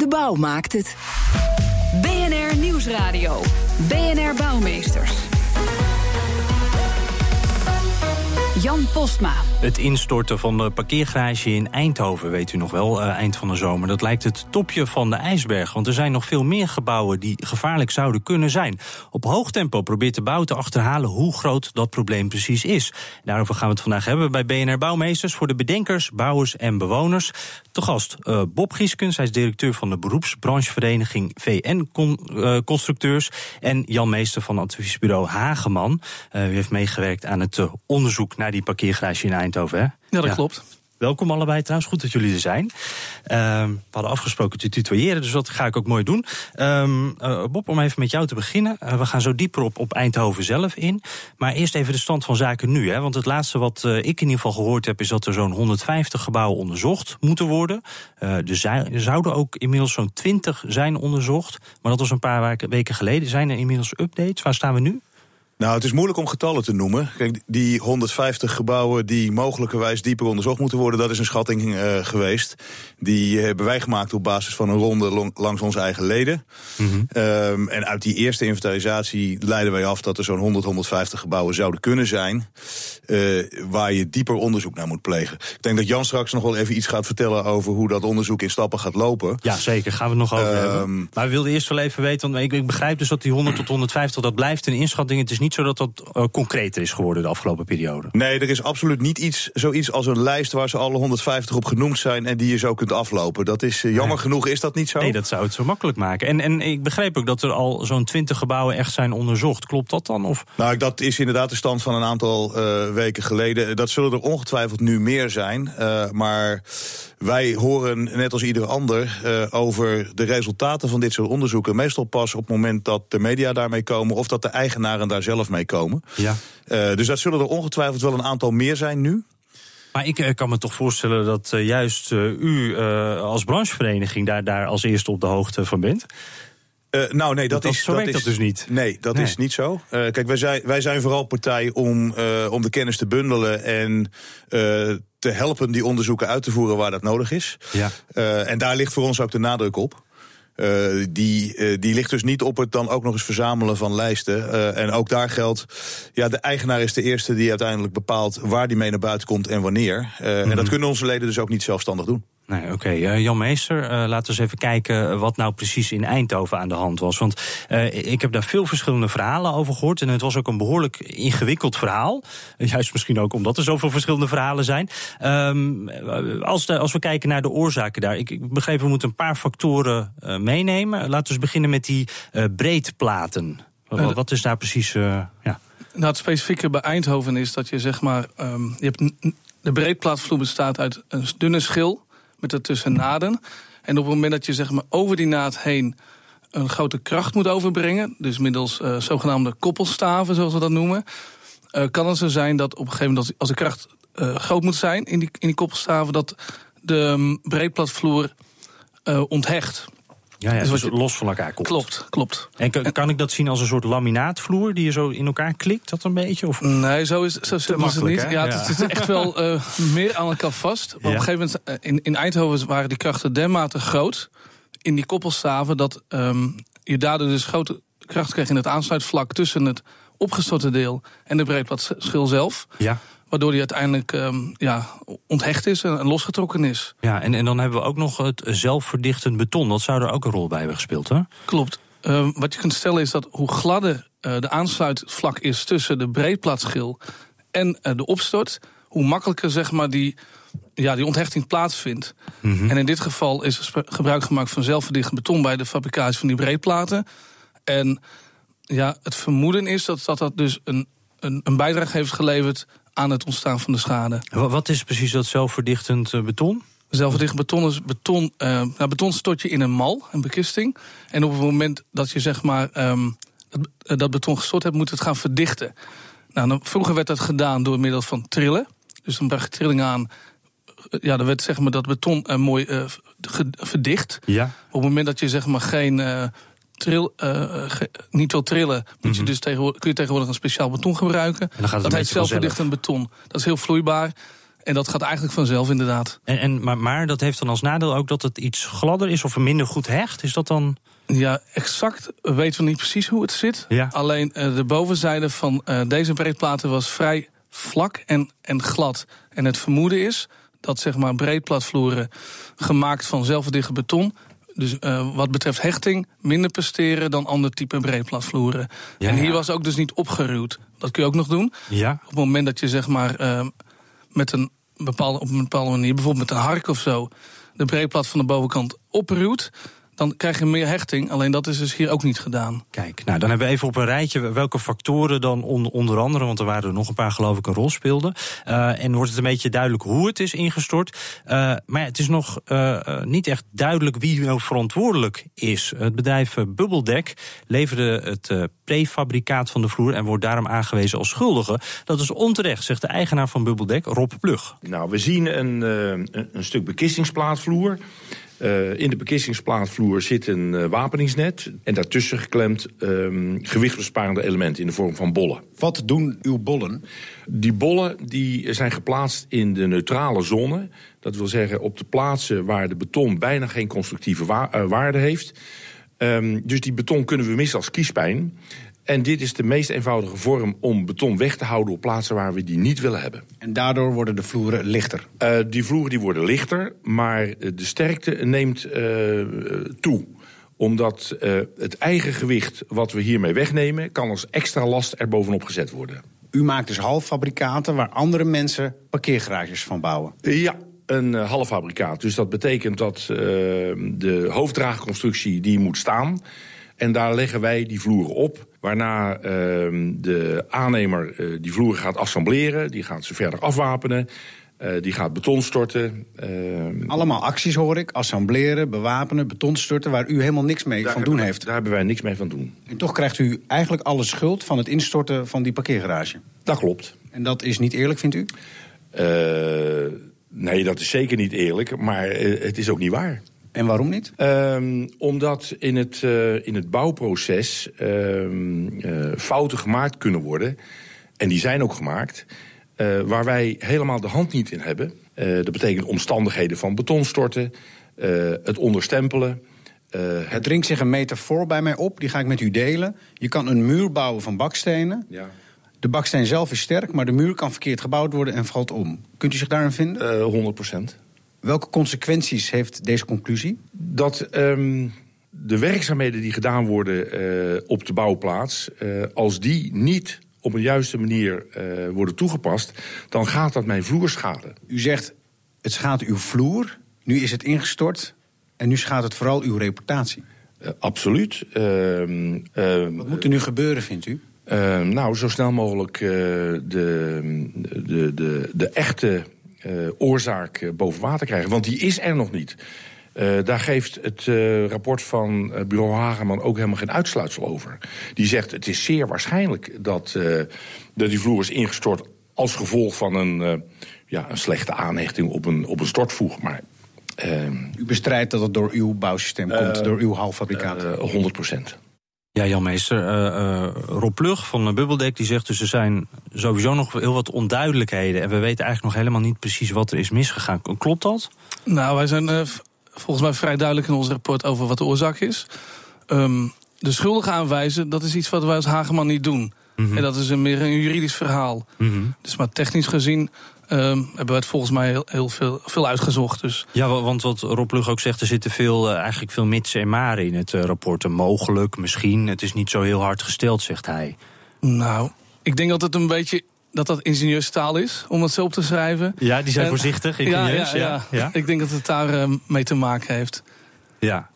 De bouw maakt het. BNR Nieuwsradio. BNR Bouwmeesters. Jan Postma. Het instorten van de parkeergarage in Eindhoven, weet u nog wel, eh, eind van de zomer. Dat lijkt het topje van de ijsberg, want er zijn nog veel meer gebouwen die gevaarlijk zouden kunnen zijn. Op hoog tempo probeert de bouw te achterhalen hoe groot dat probleem precies is. Daarover gaan we het vandaag hebben bij BNR Bouwmeesters voor de bedenkers, bouwers en bewoners. Te gast eh, Bob Gieskens, hij is directeur van de beroepsbranchevereniging VN eh, Constructeurs. En Jan Meester van adviesbureau Hageman. Eh, u heeft meegewerkt aan het onderzoek naar die parkeergarage in Eindhoven. Hè? Ja, dat klopt. Welkom allebei trouwens, goed dat jullie er zijn. Ehm, we hadden afgesproken te tutoyeren, dus dat ga ik ook mooi doen. Ehm, eh, Bob, om even met jou te beginnen. Eh, we gaan zo dieper op, op Eindhoven zelf in. Maar eerst even de stand van zaken nu. Hè? Want het laatste wat eh, ik in ieder geval gehoord heb... is dat er zo'n 150 gebouwen onderzocht moeten worden. Er, zijn- er zouden ook inmiddels zo'n 20 zijn onderzocht. Maar dat was een paar weken geleden. Zijn er inmiddels updates? Waar staan we nu? Nou, het is moeilijk om getallen te noemen. Kijk, die 150 gebouwen die mogelijkerwijs dieper onderzocht moeten worden, dat is een schatting eh, geweest. Die hebben wij gemaakt op basis van een ronde langs onze eigen leden. Ehm, en uit die eerste inventarisatie leiden wij af dat er zo'n 100, 150 gebouwen zouden kunnen zijn. eh, waar je dieper onderzoek naar moet plegen. Ik denk dat Jan straks nog wel even iets gaat vertellen over hoe dat onderzoek in stappen gaat lopen. Ja, zeker. Gaan we het nog over Ehm, hebben. Maar we wilden eerst wel even weten, want ik, ik begrijp dus dat die 100 tot 150, dat blijft een inschatting. Het is niet zo dat dat eh, concreter is geworden de afgelopen periode. Nee, er is absoluut niet iets, zoiets als een lijst waar ze alle 150 op genoemd zijn en die je zo kunt aflopen. Dat is eh, jammer Nee. genoeg, is dat niet zo? Nee, dat zou het zo makkelijk maken. En, en ik begreep ook dat er al zo'n 20 gebouwen echt zijn onderzocht. Klopt dat dan? Of? Nou, dat is inderdaad de stand van een aantal eh, weken geleden. Dat zullen er ongetwijfeld nu meer zijn. maar wij horen, net als ieder ander, over de resultaten van dit soort onderzoeken. Meestal pas op het moment dat de media daarmee komen of dat de eigenaren daar zelf mee komen. Ja. Eh, dus dat zullen er ongetwijfeld wel een aantal meer zijn nu. Maar ik eh, kan me toch voorstellen dat eh, juist u als branchevereniging daar, daar als eerste op de hoogte van bent. Nou, nee, dat, Dat- is. zo is, dat dus niet. Nee, dat Nee. is niet zo. Kijk, wij zijn, wij zijn vooral partij om, om de kennis te bundelen en te helpen die onderzoeken uit te voeren waar dat nodig is. Ja. En daar ligt voor ons ook de nadruk op. Eh, die, eh, die ligt dus niet op het dan ook nog eens verzamelen van lijsten. Eh, en ook daar geldt, ja, de eigenaar is de eerste die uiteindelijk bepaalt waar die mee naar buiten komt en wanneer. En dat kunnen onze leden dus ook niet zelfstandig doen. Nee, oké. Eh, Jan Meester, eh, laten we eens even kijken wat nou precies in Eindhoven aan de hand was. Want eh, ik heb daar veel verschillende verhalen over gehoord. En het was ook een behoorlijk ingewikkeld verhaal. Juist misschien ook omdat er zoveel verschillende verhalen zijn. Ehm, eh, als, de- als we kijken naar de oorzaken daar. Ik, ik begreep, we moeten een paar factoren meenemen. Laten we eens beginnen met die breedplaten. Wat, wat is daar precies... ja. Nou, het specifieke bij Eindhoven is dat je zeg maar. ehm, je hebt de breedplaatvloer bestaat uit een dunne schil met ertussen naden. En op het moment dat je zeg maar over die naad heen een grote kracht moet overbrengen, dus middels eh, zogenaamde koppelstaven, zoals we dat noemen, eh, kan het zo zijn dat op een gegeven moment, als- de kracht eh, groot moet zijn in die, in die koppelstaven, dat de breedplaatvloer eh, onthecht. Ja, ja, Dus dus los van elkaar komt. Klopt, klopt. En kan, kan ik dat zien als een soort laminaatvloer die je zo in elkaar klikt? Dat een beetje? Of? Nee, zo is, zo is het niet. hè? Ja, Ja. het zit echt wel eh, meer aan elkaar vast. Maar Ja. op een gegeven moment, eh, in, in Eindhoven waren die krachten dermate groot... in die koppelstaven, dat ehm, je daardoor dus grote kracht kreeg... in het aansluitvlak tussen het opgestorte deel en de breedplaatschil zelf. Ja. Waardoor die uiteindelijk ehm, ja, onthecht is en, en losgetrokken is. Ja, en, en dan hebben we ook nog het zelfverdichtend beton. Dat zou er ook een rol bij hebben gespeeld, hè? Klopt. Ehm, wat je kunt stellen is dat hoe gladder eh, de aansluitvlak is tussen de breedplaatschil en eh, de opstort, hoe makkelijker zeg maar, die, ja, die onthechting plaatsvindt. En in dit geval is er gebruik gemaakt van zelfverdichtend beton bij de fabricage van die breedplaten. En ja, het vermoeden is dat dat, dat dus een, een, een bijdrage heeft geleverd aan het ontstaan van de schade. Wa- Wat is precies dat zelfverdichtend eh, beton? Zelfverdicht beton is beton. nou, beton stort je in een mal, een bekisting. En op het moment dat je zeg maar ehm, eh, dat beton gestort hebt, moet het gaan verdichten. Nou, dan, vroeger werd dat gedaan door middel van trillen. Dus dan bracht je trilling aan. Ja, dan werd zeg maar dat beton mooi verdicht. Ja. Op het moment dat je zeg maar geen tril, eh, ge- niet wil trillen, moet je dus tegenwoordig, kun je tegenwoordig een speciaal beton gebruiken. Mhm. dan gaat het dat een heet zelfverdichtend beton. Dat is heel vloeibaar. En dat gaat eigenlijk vanzelf inderdaad. En, en, maar, maar dat heeft dan als nadeel ook dat het iets gladder is of minder goed hecht. Is dat dan. Ja, exact weten we niet precies hoe het zit. Ja. Alleen eh, de bovenzijde van eh, deze breedplaten was vrij vlak en, en glad. En het vermoeden is dat zeg maar breedplaatvloeren gemaakt van zelfverdichte beton... dus eh, wat betreft hechting minder presteren dan ander type breedplaatvloeren. Ja, en hier ja. was ook dus niet opgeruwd. Dat kun je ook nog doen. Ja. Op het moment dat je zeg maar eh, met een bepaalde, op een bepaalde manier, bijvoorbeeld met een hark of zo, de breedplaat van de bovenkant opruwt, dan krijg je meer hechting. Alleen dat is dus hier ook niet gedaan. Kijk, nou dan hebben we even op een rijtje welke factoren dan on- onder andere, want er waren er nog een paar geloof ik een rol speelden. Eh, en wordt het een beetje duidelijk hoe het is ingestort. Eh, maar ja, het is nog eh, niet echt duidelijk wie nou verantwoordelijk is. Het bedrijf Bubbeldek leverde het prefabricaat van de vloer en wordt daarom aangewezen als schuldige. Dat is onterecht, zegt de eigenaar van Bubbeldek, Rob Plug. Nou, we zien een, een, een stuk bekissingspaatvloer. Eh, in de bekissingspaatvloer zit een eh, wapeningsnet. En daartussen geklemd ehm gewichtsbesparende elementen in de vorm van bollen. Wat doen uw bollen? Die bollen die zijn geplaatst in de neutrale zone. Dat wil zeggen op de plaatsen waar de beton bijna geen constructieve wa- eh, waarde heeft. Ehm, dus die beton kunnen we missen als kiespijn. En dit is de meest eenvoudige vorm om beton weg te houden op plaatsen waar we die niet willen hebben. En daardoor worden de vloeren lichter. Eh, die vloeren die worden lichter, maar eh, de sterkte neemt eh, toe omdat het eigen gewicht wat we hiermee wegnemen... kan als extra last er bovenop gezet worden. U maakt dus halffabrikaten waar andere mensen parkeergarages van bouwen. Ja, een uh, halffabrikaat. Dus dat betekent dat uh, de hoofddraagconstructie die moet staan... en daar leggen wij die vloeren op... Waarna uh, de aannemer uh, die vloeren gaat assembleren, die gaat ze verder afwapenen, uh, die gaat beton storten. Allemaal acties hoor ik, assembleren, bewapenen, beton storten, waar u helemaal niks mee daar van doen heeft. Daar hebben wij niks mee van doen. En toch krijgt u eigenlijk alle schuld van het instorten van die parkeergarage. Dat klopt. En dat is niet eerlijk, vindt u? nee, dat is zeker niet eerlijk, maar het is ook niet waar. En waarom niet? Um, omdat in het, uh, in het bouwproces um, uh, fouten gemaakt kunnen worden. En die zijn ook gemaakt. Uh, waar wij helemaal de hand niet in hebben. dat betekent omstandigheden van betonstorten. het onderstempelen. het dringt zich een metafoor bij mij op. Die ga ik met u delen. Je kan een muur bouwen van bakstenen. Ja. De baksteen zelf is sterk, maar de muur kan verkeerd gebouwd worden en valt om. Kunt u zich daarin vinden? 100 procent. Welke consequenties heeft deze conclusie? Dat um, de werkzaamheden die gedaan worden uh, op de bouwplaats, uh, als die niet op een juiste manier uh, worden toegepast, dan gaat dat mijn vloer schaden. U zegt het schaadt uw vloer, nu is het ingestort en nu schaadt het vooral uw reputatie. absoluut. Ehm, Wat moet er nu gebeuren, vindt u? nou, zo snel mogelijk de, de, de, de echte oorzaak uh, boven water krijgen. Want die is er nog niet. Uh, daar geeft het rapport van bureau Hageman ook helemaal geen uitsluitsel over. Die zegt het is zeer waarschijnlijk dat, dat die vloer is ingestort als gevolg van een, ja, een slechte aanhechting op een, op een stortvoeg. Maar, U bestrijdt dat het door uw bouwsysteem komt, door uw halffabrikaat? 100 procent. Ja, Jan Meester, uh, uh, Rob Plug van uh, Bubbeldek die zegt dus er zijn sowieso nog heel wat onduidelijkheden. En we weten eigenlijk nog helemaal niet precies wat er is misgegaan. Klopt dat? Nou, wij zijn uh, volgens mij vrij duidelijk in ons rapport over wat de oorzaak is. Um, de schuldigen aanwijzen, dat is iets wat wij als Hageman niet doen. Mm -hmm. En dat is een meer een juridisch verhaal. Mm -hmm. Dus maar technisch gezien Um, hebben we het volgens mij heel, heel veel, veel, uitgezocht. Dus. Ja, want wat Rob Plug ook zegt, er zitten veel, uh, eigenlijk veel mitsen en maren in het uh, rapport. Mogelijk, misschien, het is niet zo heel hard gesteld, zegt hij. Nou, ik denk dat het een beetje dat dat ingenieurstaal is, om het zo op te schrijven. Ja, die zijn en, voorzichtig, ingenieurs. Ja, ja, ja. ja, ik denk dat het daar uh, mee te maken heeft. Ja.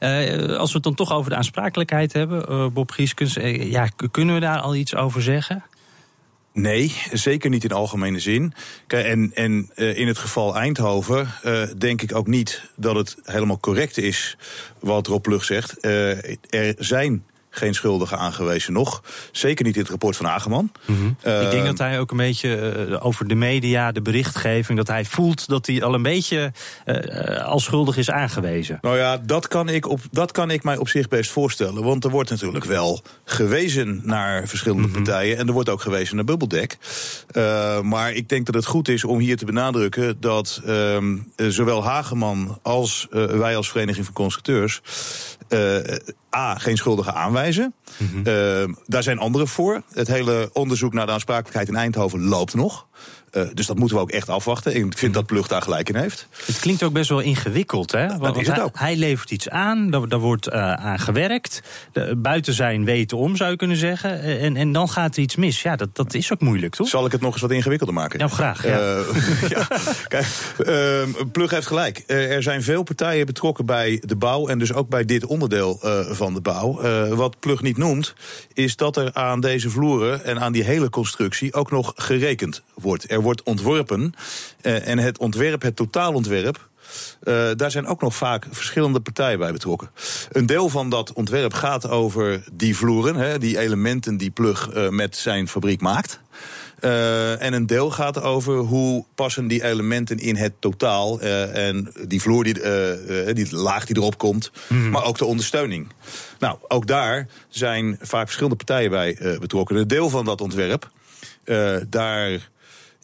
Uh, als we het dan toch over de aansprakelijkheid hebben, uh, Bob Gieskens, ja, kunnen we daar al iets over zeggen? Nee, zeker niet in algemene zin. En en uh, in het geval Eindhoven uh, denk ik ook niet dat het helemaal correct is wat Rob Plug zegt. Uh, er zijn geen schuldigen aangewezen nog. Zeker niet in het rapport van Ageman. Mm -hmm. uh, ik denk dat hij ook een beetje uh, over de media, de berichtgeving... dat hij voelt dat hij al een beetje uh, als schuldig is aangewezen. Nou ja, dat kan, ik op, dat kan ik mij op zich best voorstellen. Want er wordt natuurlijk wel gewezen naar verschillende mm -hmm. partijen... en er wordt ook gewezen naar Bubbeldek. maar ik denk dat het goed is om hier te benadrukken... dat zowel Hageman als wij als Vereniging van Constructeurs... A, geen schuldigen aanwijzen. Mm -hmm. uh, daar zijn anderen voor. Het hele onderzoek naar de aansprakelijkheid in Eindhoven loopt nog. Uh, dus dat moeten we ook echt afwachten. Ik vind dat Plug daar gelijk in heeft. Het klinkt ook best wel ingewikkeld, hè? Want, dat is het hij, ook. hij levert iets aan, daar, daar wordt uh, aan gewerkt. De, buiten zijn weten om, zou je kunnen zeggen. En, en dan gaat er iets mis. Ja, dat, dat is ook moeilijk, toch? Zal ik het nog eens wat ingewikkelder maken? Nou, graag. Ja. Uh, ja. Kijk, Plug heeft gelijk. er zijn veel partijen betrokken bij de bouw... en dus ook bij dit onderdeel van de bouw. wat Plug niet noemt, is dat er aan deze vloeren... en aan die hele constructie ook nog gerekend wordt. Er wordt ontworpen. Uh, en het ontwerp, het totaalontwerp. Uh, daar zijn ook nog vaak verschillende partijen bij betrokken. Een deel van dat ontwerp gaat over die vloeren, hè, die elementen die Plug uh, met zijn fabriek maakt. Uh, en een deel gaat over hoe passen die elementen in het totaal. En die vloer, die, die laag die erop komt. Mm. Maar ook de ondersteuning. Nou, ook daar zijn vaak verschillende partijen bij betrokken. Een deel van dat ontwerp, daar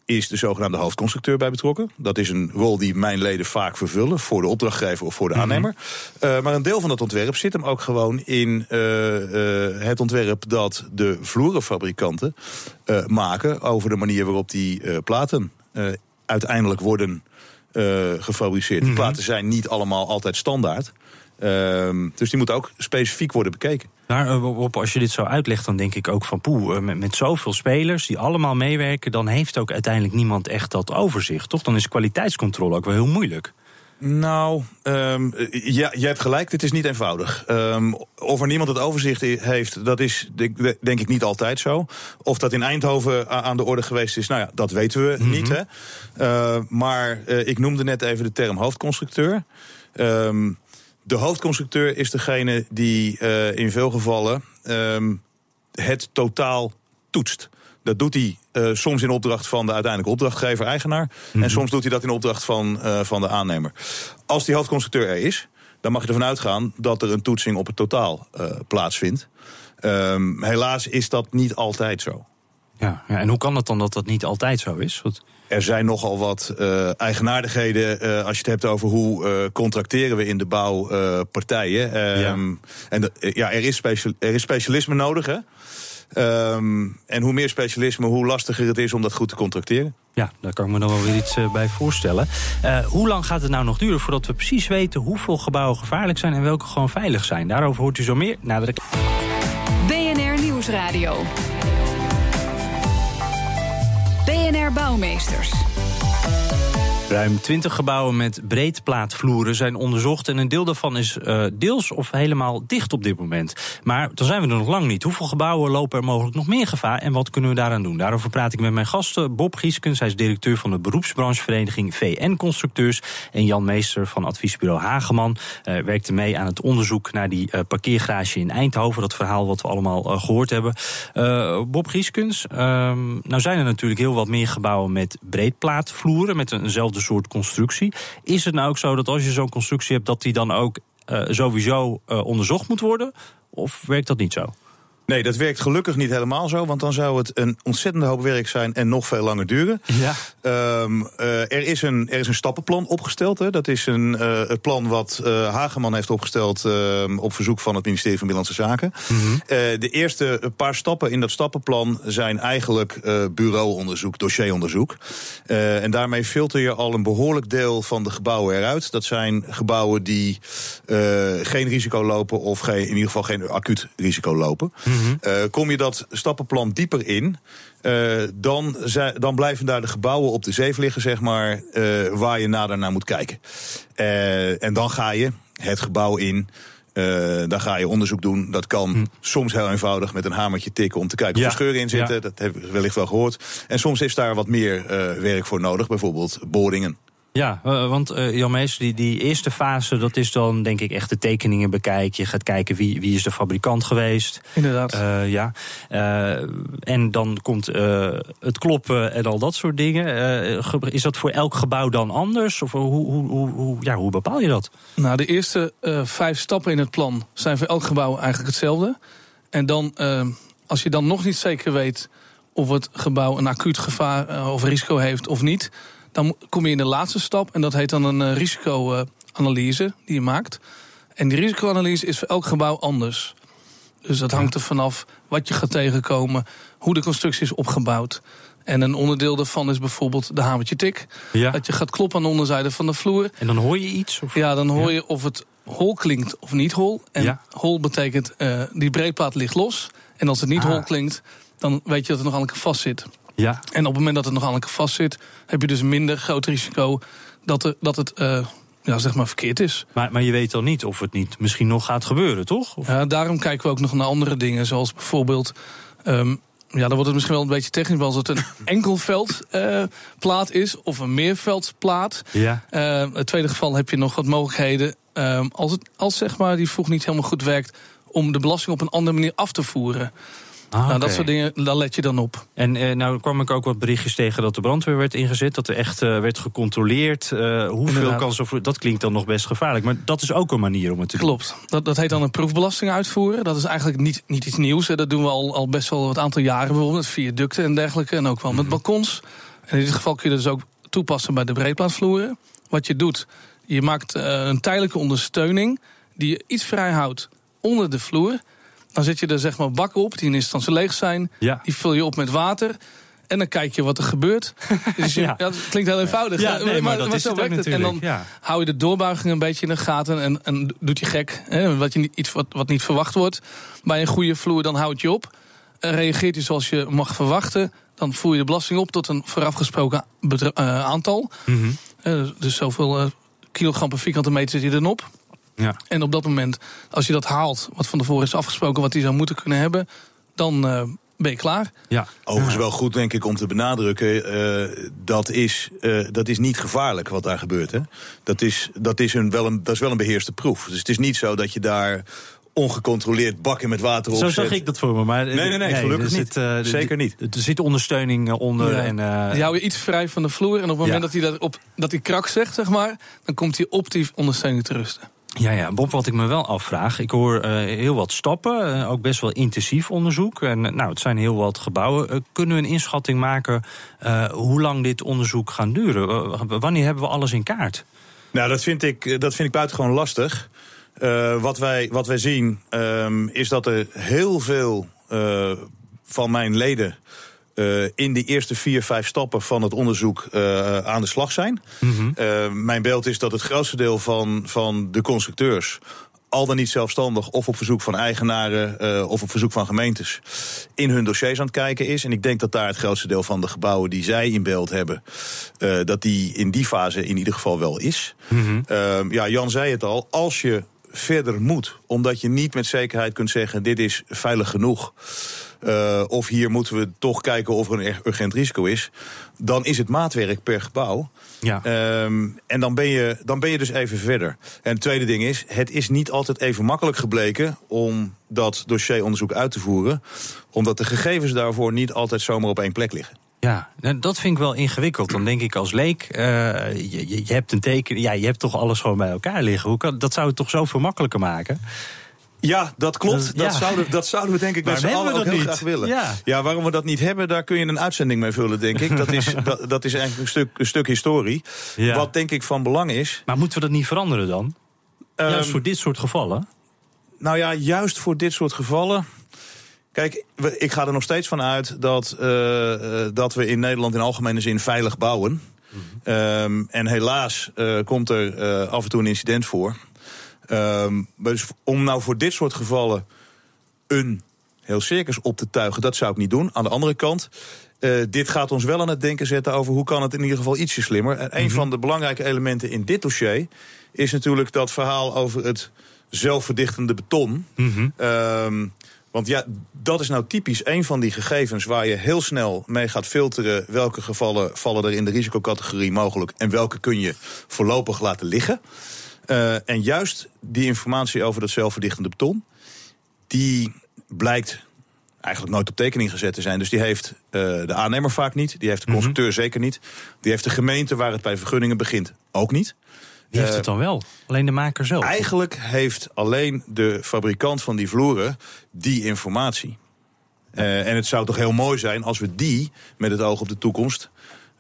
is de zogenaamde hoofdconstructeur bij betrokken. Dat is een rol die mijn leden vaak vervullen voor de opdrachtgever of voor de aannemer. Mm -hmm. uh, maar een deel van dat ontwerp zit hem ook gewoon in uh, uh, het ontwerp dat de vloerenfabrikanten maken over de manier waarop die platen uiteindelijk worden gefabriceerd. Mm -hmm. Die platen zijn niet allemaal altijd standaard. Uh, dus die moeten ook specifiek worden bekeken. Maar Rob, als je dit zo uitlegt, dan denk ik ook van poeh, met, met zoveel spelers die allemaal meewerken, dan heeft ook uiteindelijk niemand echt dat overzicht. Toch? Dan is kwaliteitscontrole ook wel heel moeilijk. Nou, um, ja, je hebt gelijk, dit is niet eenvoudig. Um, of er niemand het overzicht heeft, dat is denk, denk ik niet altijd zo. Of dat in Eindhoven aan de orde geweest is, nou ja, dat weten we mm -hmm. niet. Hè? Uh, maar uh, ik noemde net even de term hoofdconstructeur. Um, de hoofdconstructeur is degene die uh, in veel gevallen um, het totaal toetst. Dat doet hij uh, soms in opdracht van de uiteindelijke opdrachtgever-eigenaar. Mm -hmm. En soms doet hij dat in opdracht van, uh, van de aannemer. Als die hoofdconstructeur er is, dan mag je ervan uitgaan dat er een toetsing op het totaal plaatsvindt. Um, helaas is dat niet altijd zo. Ja, ja, en hoe kan het dan dat dat niet altijd zo is? Er zijn nogal wat uh, eigenaardigheden uh, als je het hebt over hoe uh, contracteren we in de bouw partijen. Um, ja. En de, ja, er is, er is specialisme nodig. Hè? Um, en hoe meer specialisme, hoe lastiger het is om dat goed te contracteren. Ja, daar kan ik me dan wel weer iets bij voorstellen. hoe lang gaat het nou nog duren voordat we precies weten hoeveel gebouwen gevaarlijk zijn en welke gewoon veilig zijn? Daarover hoort u zo meer na de BNR Nieuwsradio. Bouwmeesters. Ruim 20 gebouwen met breedplaatvloeren zijn onderzocht. En een deel daarvan is uh, deels of helemaal dicht op dit moment. Maar dan zijn we er nog lang niet. Hoeveel gebouwen lopen er mogelijk nog meer gevaar? En wat kunnen we daaraan doen? Daarover praat ik met mijn gasten. Bob Gieskens, hij is directeur van de beroepsbranchevereniging VN Constructeurs. En Jan Meester van adviesbureau Hageman. Uh, werkte mee aan het onderzoek naar die uh, parkeergarage in Eindhoven. Dat verhaal wat we allemaal gehoord hebben. Bob Gieskens, nou zijn er natuurlijk heel wat meer gebouwen met breedplaatvloeren. Met eenzelfde soort constructie. Is het nou ook zo dat als je zo'n constructie hebt, dat die dan ook uh, sowieso uh, onderzocht moet worden? Of werkt dat niet zo? Nee, dat werkt gelukkig niet helemaal zo. Want dan zou het een ontzettende hoop werk zijn en nog veel langer duren. Ja. Um, uh, er, is een, er is een stappenplan opgesteld. Hè. Dat is een, uh, het plan wat uh, Hageman heeft opgesteld uh, op verzoek van het ministerie van Binnenlandse Zaken. Mm -hmm. de eerste paar stappen in dat stappenplan zijn eigenlijk bureauonderzoek, dossieronderzoek. en daarmee filter je al een behoorlijk deel van de gebouwen eruit. Dat zijn gebouwen die geen risico lopen of geen, in ieder geval geen acuut risico lopen. Mm -hmm. Uh, kom je dat stappenplan dieper in, uh, dan, dan blijven daar de gebouwen op de zeef liggen, zeg maar, uh, waar je nader naar moet kijken. en dan ga je het gebouw in. Uh, dan ga je onderzoek doen. Dat kan hm. soms heel eenvoudig met een hamertje tikken om te kijken of er scheuren in zitten. Dat heb ik wellicht wel gehoord. En soms is daar wat meer uh, werk voor nodig, bijvoorbeeld boringen. Ja, uh, want uh, Jan Mees, die, die eerste fase, dat is dan denk ik echt de tekeningen bekijken. Je gaat kijken wie, wie is de fabrikant geweest. Inderdaad. Uh, ja. en dan komt het kloppen en al dat soort dingen. is dat voor elk gebouw dan anders? Of hoe, hoe, hoe, hoe, ja, hoe bepaal je dat? Nou, de eerste vijf stappen in het plan zijn voor elk gebouw eigenlijk hetzelfde. En dan, als je dan nog niet zeker weet of het gebouw een acuut gevaar of risico heeft of niet dan kom je in de laatste stap en dat heet dan een uh, risicoanalyse die je maakt. En die risicoanalyse is voor elk gebouw anders. Dus dat hangt er vanaf wat je gaat tegenkomen, hoe de constructie is opgebouwd. En een onderdeel daarvan is bijvoorbeeld de hamertje tik. Ja. Dat je gaat kloppen aan de onderzijde van de vloer. En dan hoor je iets? Of? Ja, dan hoor je of het hol klinkt of niet hol. En ja. hol betekent uh, die breedplaat ligt los. En als het niet ah. hol klinkt, dan weet je dat het nog aan elkaar vast zit. Ja. En op het moment dat het nog aan elkaar vast zit, heb je dus minder groot risico dat, er, dat het. Uh, ja, zeg maar verkeerd is. Maar, maar je weet dan niet of het niet misschien nog gaat gebeuren, toch? Of? Ja, daarom kijken we ook nog naar andere dingen. Zoals bijvoorbeeld um, ja, dan wordt het misschien wel een beetje technisch, maar als het een enkelveldplaat uh, is of een meerveldplaat. Ja. Uh, in het tweede geval heb je nog wat mogelijkheden. Uh, als, het, als zeg maar die voeg niet helemaal goed werkt, om de belasting op een andere manier af te voeren. Ah, nou, dat soort dingen, daar let je dan op. En eh, nou kwam ik ook wat berichtjes tegen dat de brandweer werd ingezet. Dat er echt uh, werd gecontroleerd. Uh, hoeveel kan zo Dat klinkt dan nog best gevaarlijk. Maar dat is ook een manier om het te doen. Klopt. Dat, dat heet dan een proefbelasting uitvoeren. Dat is eigenlijk niet, niet iets nieuws. Hè. Dat doen we al, al best wel wat aantal jaren. Bijvoorbeeld met viaducten en dergelijke. En ook wel met mhm. balkons. En in dit geval kun je dat dus ook toepassen bij de breedplaatvloeren. Wat je doet, je maakt uh, een tijdelijke ondersteuning... die je iets vrij houdt onder de vloer... Dan zet je er zeg maar bakken op, die in eerste instantie leeg zijn. Ja. Die vul je op met water. En dan kijk je wat er gebeurt. Dus je, ja. ja. het klinkt heel eenvoudig. Ja, nee, maar, dat is zo werkt het. En dan hou je de doorbuiging een beetje in de gaten. En, en doet je gek. Hè, wat, je, iets wat, wat niet verwacht wordt. Bij een goede vloer, dan houd je op. En reageert je zoals je mag verwachten. Dan voer je de belasting op tot een voorafgesproken uh, aantal. Mm -hmm. uh, dus zoveel uh, kilogram per vierkante meter zit je dan op. Ja. En op dat moment, als je dat haalt, wat van tevoren is afgesproken, wat hij zou moeten kunnen hebben, dan uh, ben je klaar. Ja. Overigens wel goed, denk ik, om te benadrukken. Uh, dat, is, uh, dat is niet gevaarlijk wat daar gebeurt. Hè? Dat, is, dat, is een, wel een, dat is wel een beheerste proef. Dus het is niet zo dat je daar ongecontroleerd bakken met water op Zo zag ik dat voor me. Maar nee, nee, nee, gelukkig niet. Zit, uh, Zeker niet. Er zit ondersteuning onder. Ja. En, uh, je houdt je iets vrij van de vloer. En op het moment dat hij dat, op, dat hij krak zegt, zeg maar... dan komt hij op die ondersteuning te rusten. Ja, ja, Bob, wat ik me wel afvraag. Ik hoor uh, heel wat stappen, uh, ook best wel intensief onderzoek. En uh, nou, het zijn heel wat gebouwen. kunnen we een inschatting maken hoe lang dit onderzoek gaat duren? wanneer hebben we alles in kaart? Nou, dat vind ik, dat vind ik buitengewoon lastig. wat, wij, wat wij zien um, is dat er heel veel van mijn leden uh, in de eerste vier, vijf stappen van het onderzoek uh, aan de slag zijn. Mm -hmm. uh, mijn beeld is dat het grootste deel van, van de constructeurs al dan niet zelfstandig of op verzoek van eigenaren of op verzoek van gemeentes in hun dossiers aan het kijken is. En ik denk dat daar het grootste deel van de gebouwen die zij in beeld hebben, dat die in die fase in ieder geval wel is. Mm -hmm. uh, ja, Jan zei het al, als je verder moet, omdat je niet met zekerheid kunt zeggen dit is veilig genoeg. Uh, of hier moeten we toch kijken of er een urgent risico is. Dan is het maatwerk per gebouw. Ja. Um, en dan ben, je, dan ben je dus even verder. En het tweede ding is, het is niet altijd even makkelijk gebleken om dat dossieronderzoek uit te voeren. Omdat de gegevens daarvoor niet altijd zomaar op één plek liggen. Ja, dat vind ik wel ingewikkeld. Dan denk ik als leek, uh, je, je, hebt een teken, ja, je hebt toch alles gewoon bij elkaar liggen. Hoe kan, dat zou het toch zoveel makkelijker maken? Ja, dat klopt. Dat, zouden, dat zouden we denk ik met z'n allen ook heel niet? graag willen. Ja. ja. waarom we dat niet hebben, daar kun je een uitzending mee vullen, denk ik. Dat is, dat, dat is eigenlijk een stuk, een stuk historie. Ja. Wat denk ik van belang is. Maar moeten we dat niet veranderen dan? Um, juist voor dit soort gevallen? Nou ja, juist voor dit soort gevallen. Kijk, ik ga er nog steeds van uit dat, uh, dat we in Nederland in algemene zin veilig bouwen. Mm um, en helaas uh, komt er uh, af en toe een incident voor. Um, dus om nou voor dit soort gevallen een heel circus op te tuigen, dat zou ik niet doen. Aan de andere kant, uh, dit gaat ons wel aan het denken zetten over hoe kan het in ieder geval ietsje slimmer. En een mm -hmm. van de belangrijke elementen in dit dossier is natuurlijk dat verhaal over het zelfverdichtende beton. Ehm, want ja, dat is nou typisch een van die gegevens waar je heel snel mee gaat filteren. Welke gevallen vallen er in de risicocategorie mogelijk en welke kun je voorlopig laten liggen. Uh, en juist die informatie over dat zelfverdichtende beton, die blijkt eigenlijk nooit op tekening gezet te zijn. Dus die heeft uh, de aannemer vaak niet, die heeft de constructeur mm -hmm. zeker niet, die heeft de gemeente waar het bij vergunningen begint ook niet. Wie heeft het dan wel? Alleen de maker zelf? Eigenlijk heeft alleen de fabrikant van die vloeren die informatie. Uh, en het zou toch heel mooi zijn als we die met het oog op de toekomst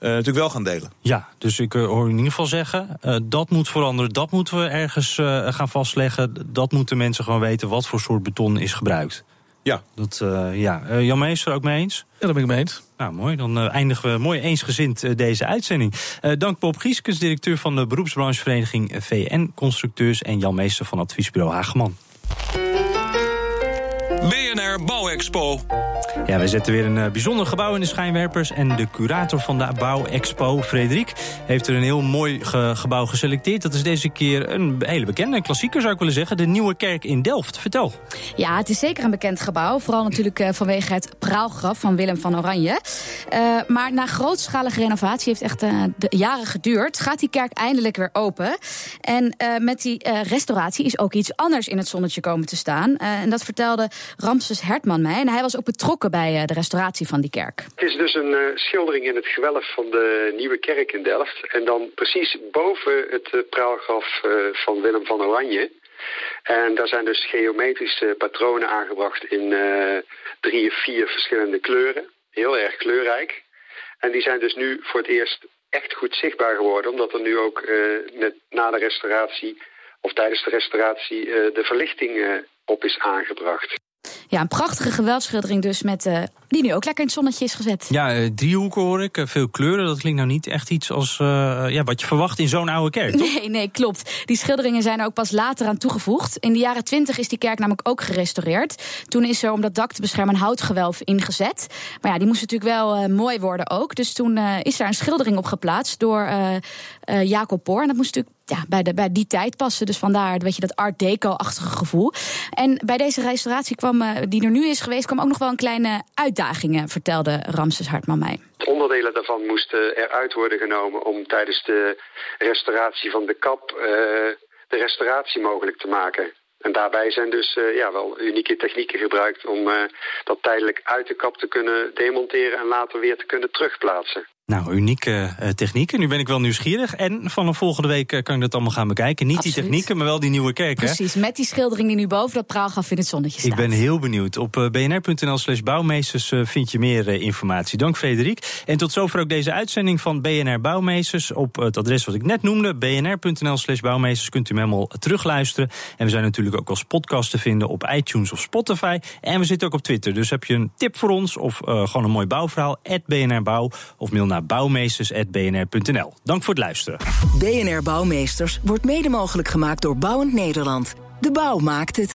uh, natuurlijk wel gaan delen. Ja, dus ik uh, hoor in ieder geval zeggen, dat moet veranderen, dat moeten we ergens gaan vastleggen. Dat moeten mensen gewoon weten wat voor soort beton is gebruikt. Ja. Dat, ja. Jan Meester ook mee eens? Ja, daar ben ik mee eens. Nou, mooi. Dan uh, eindigen we mooi eensgezind uh, deze uitzending. Uh, dank Bob Gieskes, directeur van de beroepsbranchevereniging VN Constructeurs... en Jan Meester van adviesbureau Hageman. BNR Bouwexpo. Ja, wij zetten weer een uh, bijzonder gebouw in de schijnwerpers. En de curator van de Bouwexpo, Frederik, heeft er een heel mooi ge gebouw geselecteerd. Dat is deze keer een hele bekende, een klassieker zou ik willen zeggen. De Nieuwe Kerk in Delft. Vertel. Ja, het is zeker een bekend gebouw. Vooral natuurlijk uh, vanwege het praalgraf van Willem van Oranje. Uh, maar na grootschalige renovatie, heeft echt de jaren geduurd... gaat die kerk eindelijk weer open. En met die restauratie is ook iets anders in het zonnetje komen te staan. en dat vertelde Ramses Hertman mij. En hij was ook betrokken bij de restauratie van die kerk. Het is dus een uh, schildering in het gewelf van de Nieuwe Kerk in Delft. En dan precies boven het uh, praalgraf van Willem van Oranje. En daar zijn dus geometrische patronen aangebracht in drie of vier verschillende kleuren. Heel erg kleurrijk. En die zijn dus nu voor het eerst echt goed zichtbaar geworden. Omdat er nu ook na de restauratie of tijdens de restauratie de verlichting op is aangebracht. Ja, een prachtige geweldsschildering dus, met, uh, die nu ook lekker in het zonnetje is gezet. Ja, uh, driehoeken hoor ik, uh, veel kleuren. Dat klinkt nou niet echt iets als ja, wat je verwacht in zo'n oude kerk, toch? Nee, nee, klopt. Die schilderingen zijn er ook pas later aan toegevoegd. In de jaren twintig is die kerk namelijk ook gerestaureerd. Toen is er om dat dak te beschermen een houtgewelf ingezet. Maar ja, die moest natuurlijk wel mooi worden ook. Dus toen is daar een schildering op geplaatst door Jacob Poor. En dat moest natuurlijk ja, bij, de, bij die tijd passen. Dus vandaar weet je, dat art deco-achtige gevoel. En bij deze restauratie kwam, die er nu is geweest, kwam ook nog wel een kleine uitdagingen, vertelde Ramses Hartman mij. Onderdelen daarvan moesten eruit worden genomen om tijdens de restauratie van de kap uh, de restauratie mogelijk te maken. En daarbij zijn dus uh, ja, wel unieke technieken gebruikt om uh, dat tijdelijk uit de kap te kunnen demonteren en later weer te kunnen terugplaatsen. Nou, unieke uh, technieken. Nu ben ik wel nieuwsgierig. En van de volgende week uh, kan ik dat allemaal gaan bekijken. Niet Absoluut. die technieken, maar wel die nieuwe kerk. Precies, hè? met die schildering die nu boven dat praalgraf in het zonnetje staat. Ik ben heel benieuwd. Op uh, bnr.nl slash bouwmeesters vind je meer informatie. Dank Frederik. En tot zover ook deze uitzending van BNR Bouwmeesters. Op het adres wat ik net noemde, bnr.nl slash bouwmeesters, kunt u hem helemaal terugluisteren. En we zijn natuurlijk ook als podcast te vinden op iTunes of Spotify. En we zitten ook op Twitter. Dus heb je een tip voor ons of gewoon een mooi bouwverhaal, BNR Bouw of mail bouwmeesters.bnr.nl. Dank voor het luisteren. BNR Bouwmeesters wordt mede mogelijk gemaakt door Bouwend Nederland. De bouw maakt het.